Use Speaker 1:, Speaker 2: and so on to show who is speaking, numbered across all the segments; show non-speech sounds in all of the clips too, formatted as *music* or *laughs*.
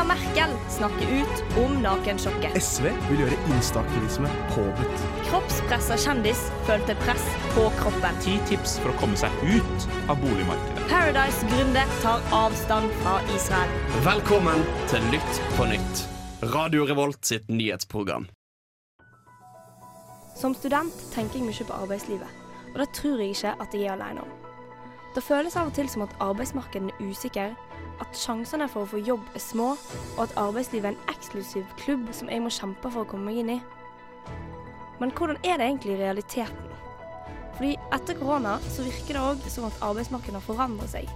Speaker 1: Angela Merkel snakker ut om nakensjokket.
Speaker 2: SV vil gjøre instaaktivisme påbudt.
Speaker 1: Kroppspressa kjendis følte press på kroppen.
Speaker 3: Ti tips for å komme seg ut av boligmarkedet.
Speaker 1: Paradise-gründer tar avstand fra Israel.
Speaker 4: Velkommen til Lytt på nytt. Radio Revolt sitt nyhetsprogram.
Speaker 1: Som student tenker jeg mye på arbeidslivet, og det tror jeg ikke at jeg er alene om. Det føles av og til som at arbeidsmarkedet er usikker, at sjansene for å få jobb er små, og at arbeidslivet er en eksklusiv klubb som jeg må kjempe for å komme meg inn i. Men hvordan er det egentlig i realiteten? Fordi etter korona så virker det òg som at arbeidsmarkedet har forandret seg.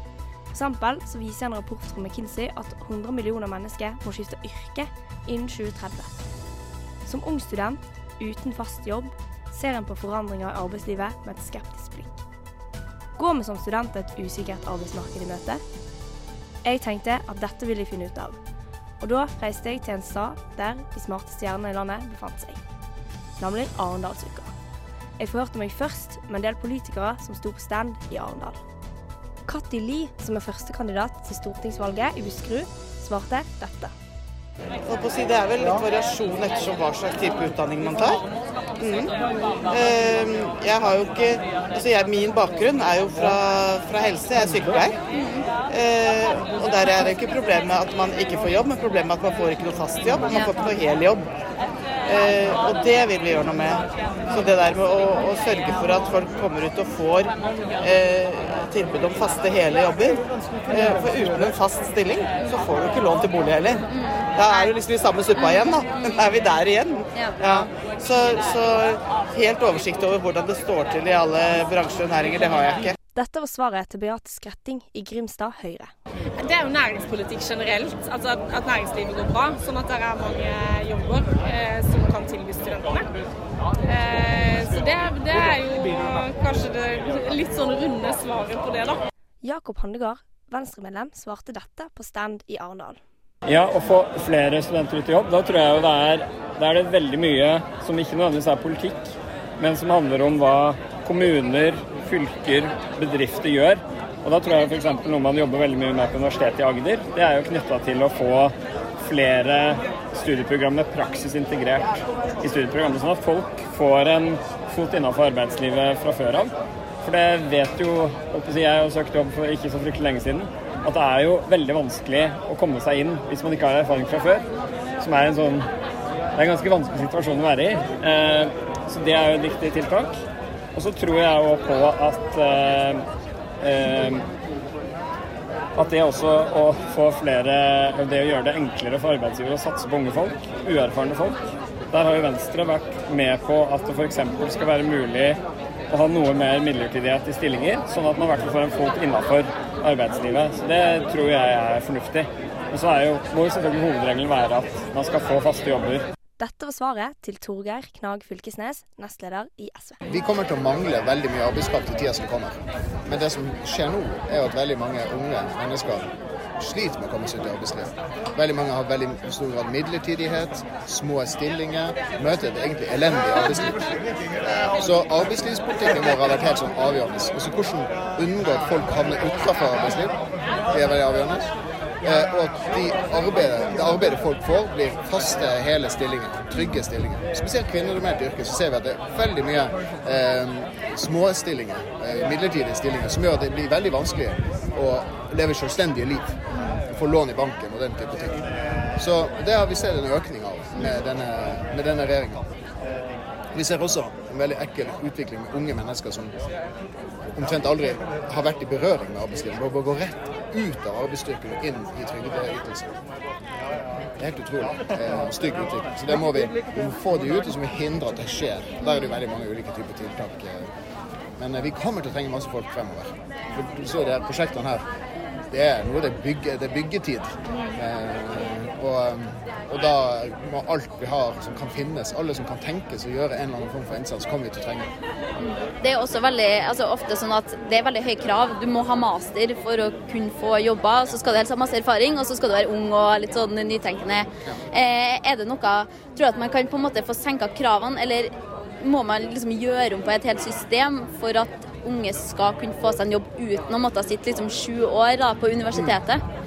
Speaker 1: For eksempel så viser en rapport fra McKinsey at 100 millioner mennesker må skifte yrke innen 2030. Som ung student uten fast jobb ser en på forandringer i arbeidslivet med et skeptisk blikk. Går vi som studenter et usikkert arbeidsmarked i møte? Jeg tenkte at dette ville jeg finne ut av, og da reiste jeg til en stad der de smarteste stjernene i landet befant seg, nemlig Arendalsuka. Jeg forhørte meg først med en del politikere som sto på stand i Arendal. Katti Li, som er førstekandidat til stortingsvalget i Buskerud, svarte dette.
Speaker 5: Si, det er vel litt variasjon ettersom hva slags type utdanning man tar. Mm. Eh, Jeg har jo ikke altså jeg, Min bakgrunn er jo fra, fra helse, jeg er sykepleier. Eh, og der er det ikke problemet at man ikke får jobb, men problemet at man får ikke noe fast jobb, man får ikke noe hel jobb. Eh, og det vil vi gjøre noe med. Så det der med å, å sørge for at folk kommer ut og får eh, tilbud om faste, hele jobber. Eh, for uten en fast stilling, så får du ikke lån til bolig heller. Da er det liksom i samme suppa igjen, da. *laughs* Da er vi der igjen. Ja. Så, så helt oversikt over hvordan det står til i alle bransjer og næringer, det har jeg ikke.
Speaker 1: Dette var svaret til Beate Skretting i Grimstad Høyre.
Speaker 6: Det er jo næringspolitikk generelt, altså at, at næringslivet går bra. Sånn at det er mange jobber eh, som kan tilby studentene. Eh, så det, det er jo kanskje det litt sånn runde svaret på det, da.
Speaker 1: Jakob Handegard, Venstre-medlem, svarte dette på stand i Arendal.
Speaker 7: Ja, å få flere studenter ut i jobb, da tror jeg jo det er, det er det veldig mye som ikke nødvendigvis er politikk, men som handler om hva kommuner, fylker, bedrifter gjør. Og da tror jeg f.eks. noe man jobber veldig mye med på Universitetet i Agder, det er jo knytta til å få flere studieprogram med praksis integrert i studieprogrammet, sånn at folk får en fot innafor arbeidslivet fra før av. For det vet jo Jeg har søkt jobb for ikke så fryktelig lenge siden. At det er jo veldig vanskelig å komme seg inn hvis man ikke har erfaring fra før. Som er en sånn Det er en ganske vanskelig situasjon å være i. Eh, så det er jo et viktig tiltak. Og så tror jeg òg på at eh, eh, at det også å få flere Det å gjøre det enklere for arbeidsgivere å satse på unge folk, uerfarne folk. Der har jo Venstre vært med på at det f.eks. skal være mulig å ha noe mer midlertidighet i stillinger, sånn at man i hvert fall får en fot innafor arbeidslivet. Så det tror jeg er fornuftig. Men så er jo, må jo selvfølgelig hovedregelen være at man skal få faste jobber.
Speaker 1: Dette var svaret til Torgeir Knag Fylkesnes, nestleder i SV.
Speaker 8: Vi kommer til å mangle veldig mye arbeidskraft i tida som kommer. Men det som skjer nå, er jo at veldig mange unge mennesker sliter med å komme seg ut i arbeidslivet. Veldig mange har veldig stor grad midlertidighet, små stillinger, møter et egentlig elendig arbeidsliv. Så arbeidslivspolitikken vår har vært helt sånn avgjørende. Også hvordan unngå at folk havner utenfor arbeidsliv, det er veldig avgjørende. Eh, og at de arbeidet, det arbeidet folk får, blir faste, hele stillinger. Trygge stillinger. Spesielt kvinnedominerte yrker så ser vi at det er veldig mye eh, småstillinger, eh, midlertidige stillinger, som gjør at det blir veldig vanskelig å leve selvstendige liv. Få lån i banken og den type ting. Så det har vi sett en økning av med denne, med denne regjeringa. Vi ser også en veldig ekkel utvikling med unge mennesker som omtrent aldri har vært i berøring med arbeidslivet. Bare går rett ut av arbeidsstyrken og inn i trygdeytelser. Det er helt utrolig. Det er stygg utvikling. Så det må vi, vi må få de ut, og så må vi hindre at det skjer. Der er det veldig mange ulike typer tiltak. Men vi kommer til å trenge masse folk fremover. For du så de prosjektene her. Det er noe det er, bygge, det er byggetid. Eh, og, og, da må alt vi har som kan finnes, alle som kan tenkes å gjøre en eller annen form for innsats, kommer vi til å trenge.
Speaker 9: Det er også veldig, altså ofte sånn at det er veldig høye krav. Du må ha master for å kunne få jobber. Så skal du helst ha masse erfaring, og så skal du være ung og litt sånn nytenkende. Eh, er det noe Tror du at man kan på en måte få senka kravene, eller må man liksom gjøre om på et helt system for at unge skal kunne få seg en jobb uten å måtte sitte liksom sju år da, på universitetet?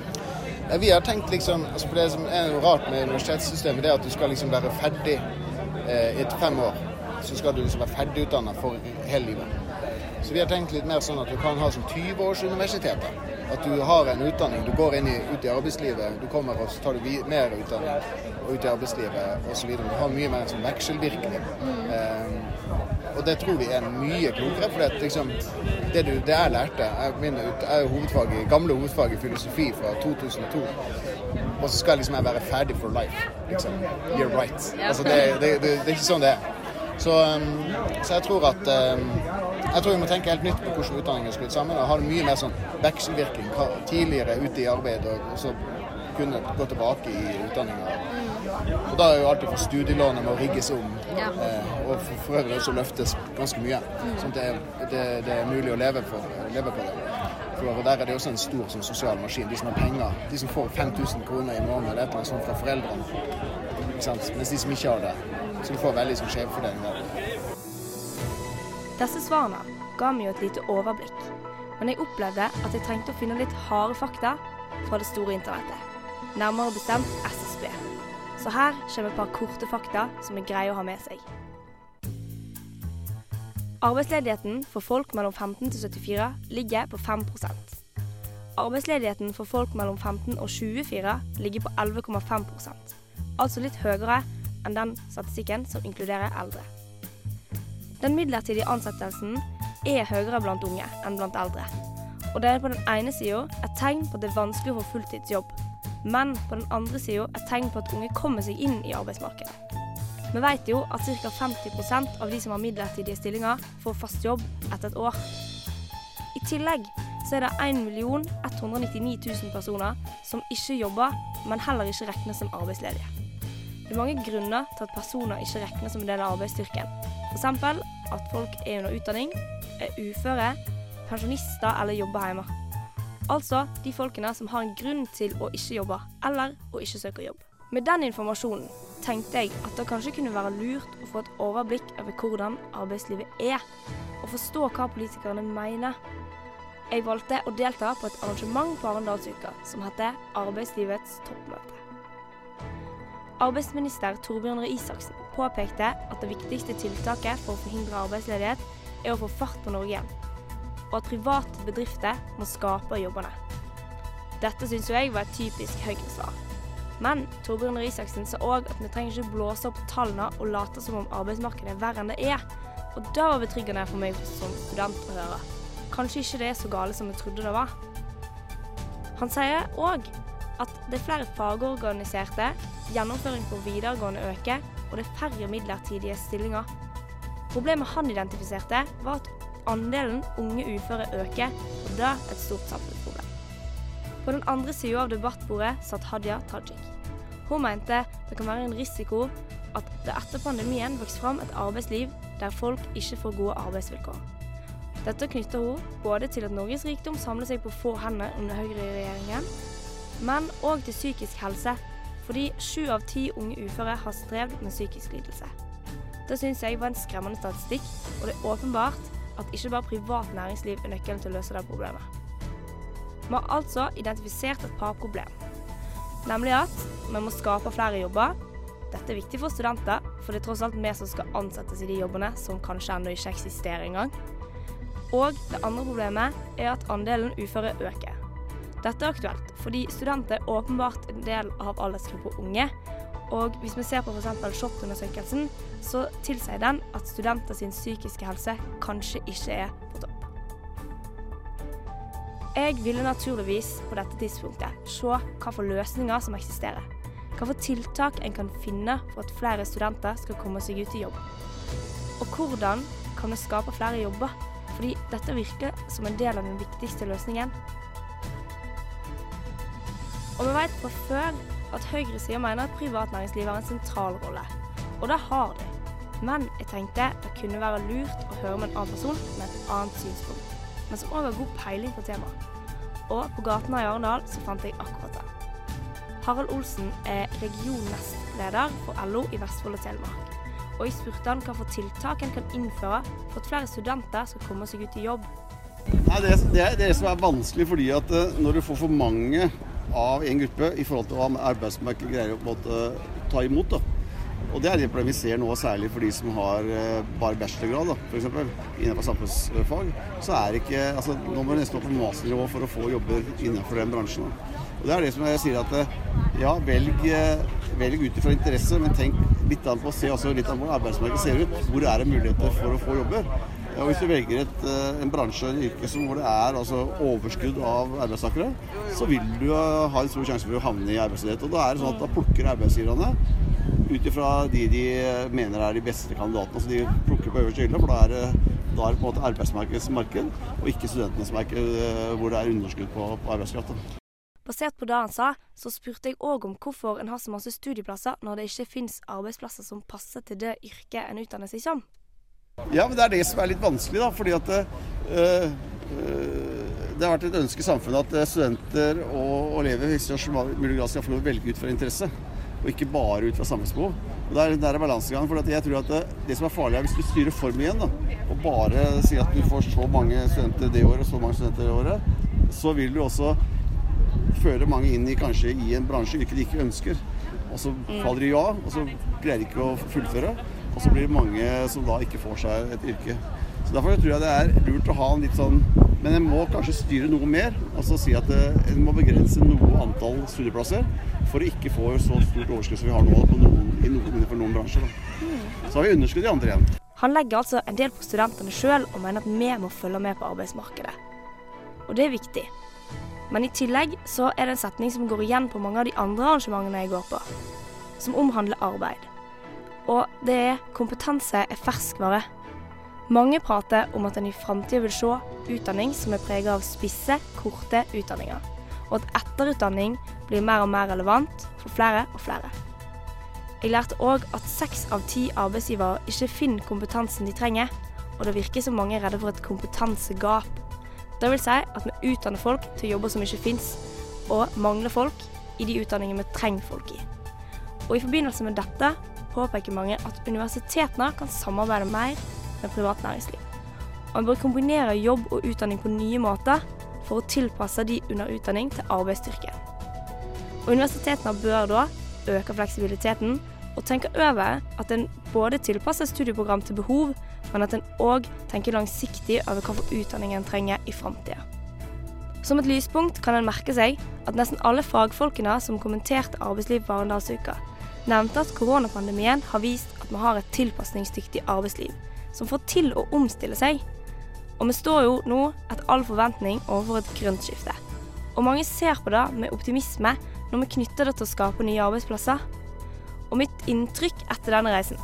Speaker 8: Ja, vi har tenkt liksom, altså for Det som er noe rart med universitetssystemet, det er at du skal liksom være ferdig eh, etter fem år. Så skal du liksom være ferdigutdanna for hele livet. Så vi har tenkt litt mer sånn at du kan ha som 20-årsuniversiteter. At du har en utdanning, du går inn i, ut i arbeidslivet, du kommer og så tar du mer utdanning og ut i arbeidslivet osv. Du har mye mer en sånn vekselvirkning. Eh, og det tror vi er mye klokere. For det, liksom, det, du, det jeg lærte Jeg, min, jeg er hovedfag i, gamle hovedfag i filosofi fra 2002. Og så skal jeg liksom jeg være ferdig for life. Liksom. You're right. Altså, det, det, er ikke sånn det er. Så, um, så jeg tror at um, jeg tror vi må tenke helt nytt på hvordan utdanningen er skrudd sammen. og Ha det mye mer sånn vekselvirkning. Tidligere ute i arbeid, og så kunne gå tilbake i utdanninga. Og da er jo alltid for studielånet å rigges om,
Speaker 9: Ja.
Speaker 8: eh, og for, for øvrig også løftes ganske mye. Sånn at det, det, det er mulig å leve, for, leve på det. For Der er det også en stor sånn, sosial maskin. De som har penger, de som får 5000 kroner i måneden eller et eller annet sånt fra foreldrene. Ikke sant? Mens de som ikke har det, som får veldig sånn skjevfordeling der.
Speaker 1: Disse svarene ga meg jo et lite overblikk, men jeg opplevde at jeg trengte å finne litt harde fakta fra det store internettet. Nærmere bestemt SSB. Så her kommer et par korte fakta som er greie å ha med seg. Arbeidsledigheten for folk mellom 15 til 74 ligger på 5% Arbeidsledigheten for folk mellom 15 og 24 ligger på 11,5% altså litt høyere enn den statistikken som inkluderer eldre. Den midlertidige ansettelsen er høyere blant unge enn blant eldre. Og det er på den ene sida et tegn på at det er vanskelig å få fulltidsjobb, men på den andre sida et tegn på at unge kommer seg inn i arbeidsmarkedet. Vi vet jo at ca. 50% av de som har midlertidige stillinger, får fast jobb etter et år. I tillegg så er det 1 199 000 personer som ikke jobber, men heller ikke regnes som arbeidsledige. Det er mange grunner til at personer ikke regnes som en del av arbeidsstyrken. F.eks. at folk er under utdanning, er uføre, pensjonister eller jobber hjemme. Altså de folkene som har en grunn til å ikke jobbe, eller å ikke søke jobb. Med den informasjonen tenkte jeg at det kanskje kunne være lurt å få et overblikk over hvordan arbeidslivet er, og forstå hva politikerne mener. Jeg valgte å delta på et arrangement på Arendalsuka som heter Arbeidslivets toppmøte. Arbeidsminister Torbjørn Røe Isaksen påpekte at det viktigste tiltaket for å forhindre arbeidsledighet er å få fart på Norge igjen, og at private bedrifter må skape jobbene. Dette syns jeg var et typisk Høyre-svar. Men Torbjørn Røe sa òg at vi trenger ikke blåse opp tallene og late som om arbeidsmarkedet er verre enn det er. Og det var betryggende for meg som student å høre. Kanskje ikke det er så gale som vi trodde det var. Han sier òg at det er flere fagorganiserte, gjennomføring på videregående øker, og det er færre midlertidige stillinger. Problemet han identifiserte, var at andelen unge uføre øker, og er et stort samfunnsproblem. På den andre sida av debattbordet satt Hadia Tajik. Hun mente det kan være en risiko at det etter pandemien vokser fram et arbeidsliv der folk ikke får gode arbeidsvilkår. Dette knytter hun både til at Norges rikdom samler seg på få hender under Høyre-regjeringen, men òg til psykisk helse, fordi sju av ti unge uføre har strevd med psykisk lidelse. Det syns jeg var en skremmende statistikk, og det er åpenbart at ikke bare privat næringsliv er nøkkelen til å løse det problemet. Vi har altså identifisert et par problem, nemlig at vi må skape flere jobber. Dette er viktig for studenter, for det er tross alt vi som skal ansettes i de jobbene som kanskje ennå ikke eksisterer engang. Og det andre problemet er at andelen uføre øker. Dette er aktuelt fordi studenter er åpenbart en del av aldersgruppa unge. Og hvis vi ser på f.eks. SHoT-undersøkelsen, så tilsier den at studenter sin psykiske helse kanskje ikke er på topp. Jeg ville naturligvis på dette tidspunktet se hva for løsninger som eksisterer. Hva for tiltak en kan finne for at flere studenter skal komme seg ut i jobb. Og hvordan kan vi skape flere jobber? Fordi dette virker som en del av den viktigste løsningen. Og vi vet fra før at høyresida mener at privat næringsliv har en sentral rolle. Og det har de. Men jeg tenkte det kunne være lurt å høre med en annen person med et annet synspunkt, men som òg har god peiling på temaet. Og på gaten i Arendal så fant jeg akkurat det. Harald Olsen er regionnestleder for LO i Vestfold og Telemark. Og jeg spurte han hva tiltak en kan innføre for at flere studenter skal komme seg ut i jobb.
Speaker 10: Nei, det, det er det som er vanskelig, fordi at eh, når du får for mange av en gruppe i forhold til hva arbeidsmarkedet greier å måte ta imot. da. Og Det er det vi ser nå, særlig for de som har eh, bare bachelorgrad, f.eks. innenfor samfunnsfag. Så er ikke, altså Nå må du nesten opp på masternivå for å få jobber innenfor den bransjen. Da. Og Det er det som jeg sier at eh, ja, velg, eh, velg ut ifra interesse, men tenk litt an på, se også litt an på hvordan arbeidsmarkedet ser ut. Hvor er det muligheter for å få jobber? Og Hvis du velger et, en bransje en yrke hvor det er altså, overskudd av arbeidstakere, så vil du ha en stor sjanse for å havne i arbeidsledighet. Og Da er det sånn at da plukker arbeidsgiverne ut ifra de de mener er de beste kandidatene. Så de plukker på øverste hylle, for da er det, da er det på en måte arbeidsmarkedets marked, og ikke studentenes marked hvor det er underskudd på, på arbeidskraft.
Speaker 1: Basert på det han sa, så spurte jeg òg om hvorfor en har så masse studieplasser når det ikke fins arbeidsplasser som passer til det yrket en utdanner seg som.
Speaker 10: Ja, men det er det som er litt vanskelig, da. Fordi at øh, det har vært et ønske i samfunnet at studenter og elever i størst mulig grad skal få lov å velge ut fra interesse og ikke bare ut fra samfunnsbehov. Og Der, der er balansegangen. for jeg tror at det, det, som er farlig, er hvis du styrer form igjen, da, og bare sier at du får så mange studenter det året og så mange studenter det året, så vil du også føre mange inn i kanskje i en bransje yrke de ikke ønsker. Og så faller de ja, og så greier de ikke å fullføre. Og så blir det mange som da ikke får seg et yrke. Så Derfor tror jeg det er lurt å ha en litt sånn Men en må kanskje styre noe mer. Altså si at en må begrense noe antall studieplasser for å ikke få så stort overskudd som vi har nå noen, i noen, for noen bransjer. Da. Så har vi underskudd i andre igjen.
Speaker 1: Han legger altså en del på studentene sjøl og mener at vi må følge med på arbeidsmarkedet. Og det er viktig. Men i tillegg så er det en setning som går igjen på mange av de andre arrangementene jeg går på, som omhandler arbeid. Og det er kompetanse er ferskvare. Mange prater om at en i framtida vil se utdanning som er preget av spisse, korte utdanninger, og at etterutdanning blir mer og mer relevant for flere og flere. Jeg lærte òg at seks av ti arbeidsgivere ikke finner kompetansen de trenger, og det virker som mange er redde for et kompetansegap. Det vil si at vi utdanner folk til jobber som ikke fins, og mangler folk i de utdanningene vi trenger folk i. Og i forbindelse med dette påpeker mange at universitetene kan samarbeide mer med privat næringsliv. En bør kombinere jobb og utdanning på nye måter for å tilpasse de under utdanning til arbeidsstyrken. Og Universitetene bør da øke fleksibiliteten og tenke over at en både tilpasser studieprogram til behov, men at en òg tenker langsiktig over hva for utdanning en trenger i framtida. Som et lyspunkt kan en merke seg at nesten alle fagfolkene som kommenterte arbeidsliv på Arendalsuka, nevnte at koronapandemien har vist at vi har et tilpasningsdyktig arbeidsliv, som får til å omstille seg. Og vi står jo nå etter all forventning overfor et grønt skifte. Og mange ser på det med optimisme når vi knytter det til å skape nye arbeidsplasser. Og mitt inntrykk etter denne reisen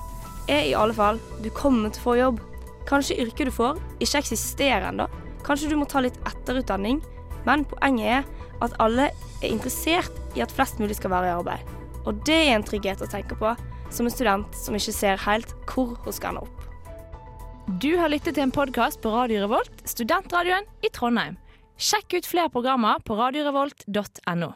Speaker 1: er i alle fall du kommer til å få jobb. Kanskje yrket du får, ikke eksisterer ennå. Kanskje du må ta litt etterutdanning. Men poenget er at alle er interessert i at flest mulig skal være i arbeid. Og det er en trygghet å tenke på som en student som ikke ser helt hvor hun skal ende opp.
Speaker 11: Du har lyttet til en podkast på Radio Revolt, studentradioen i Trondheim. Sjekk ut flere programmer på radiorevolt.no.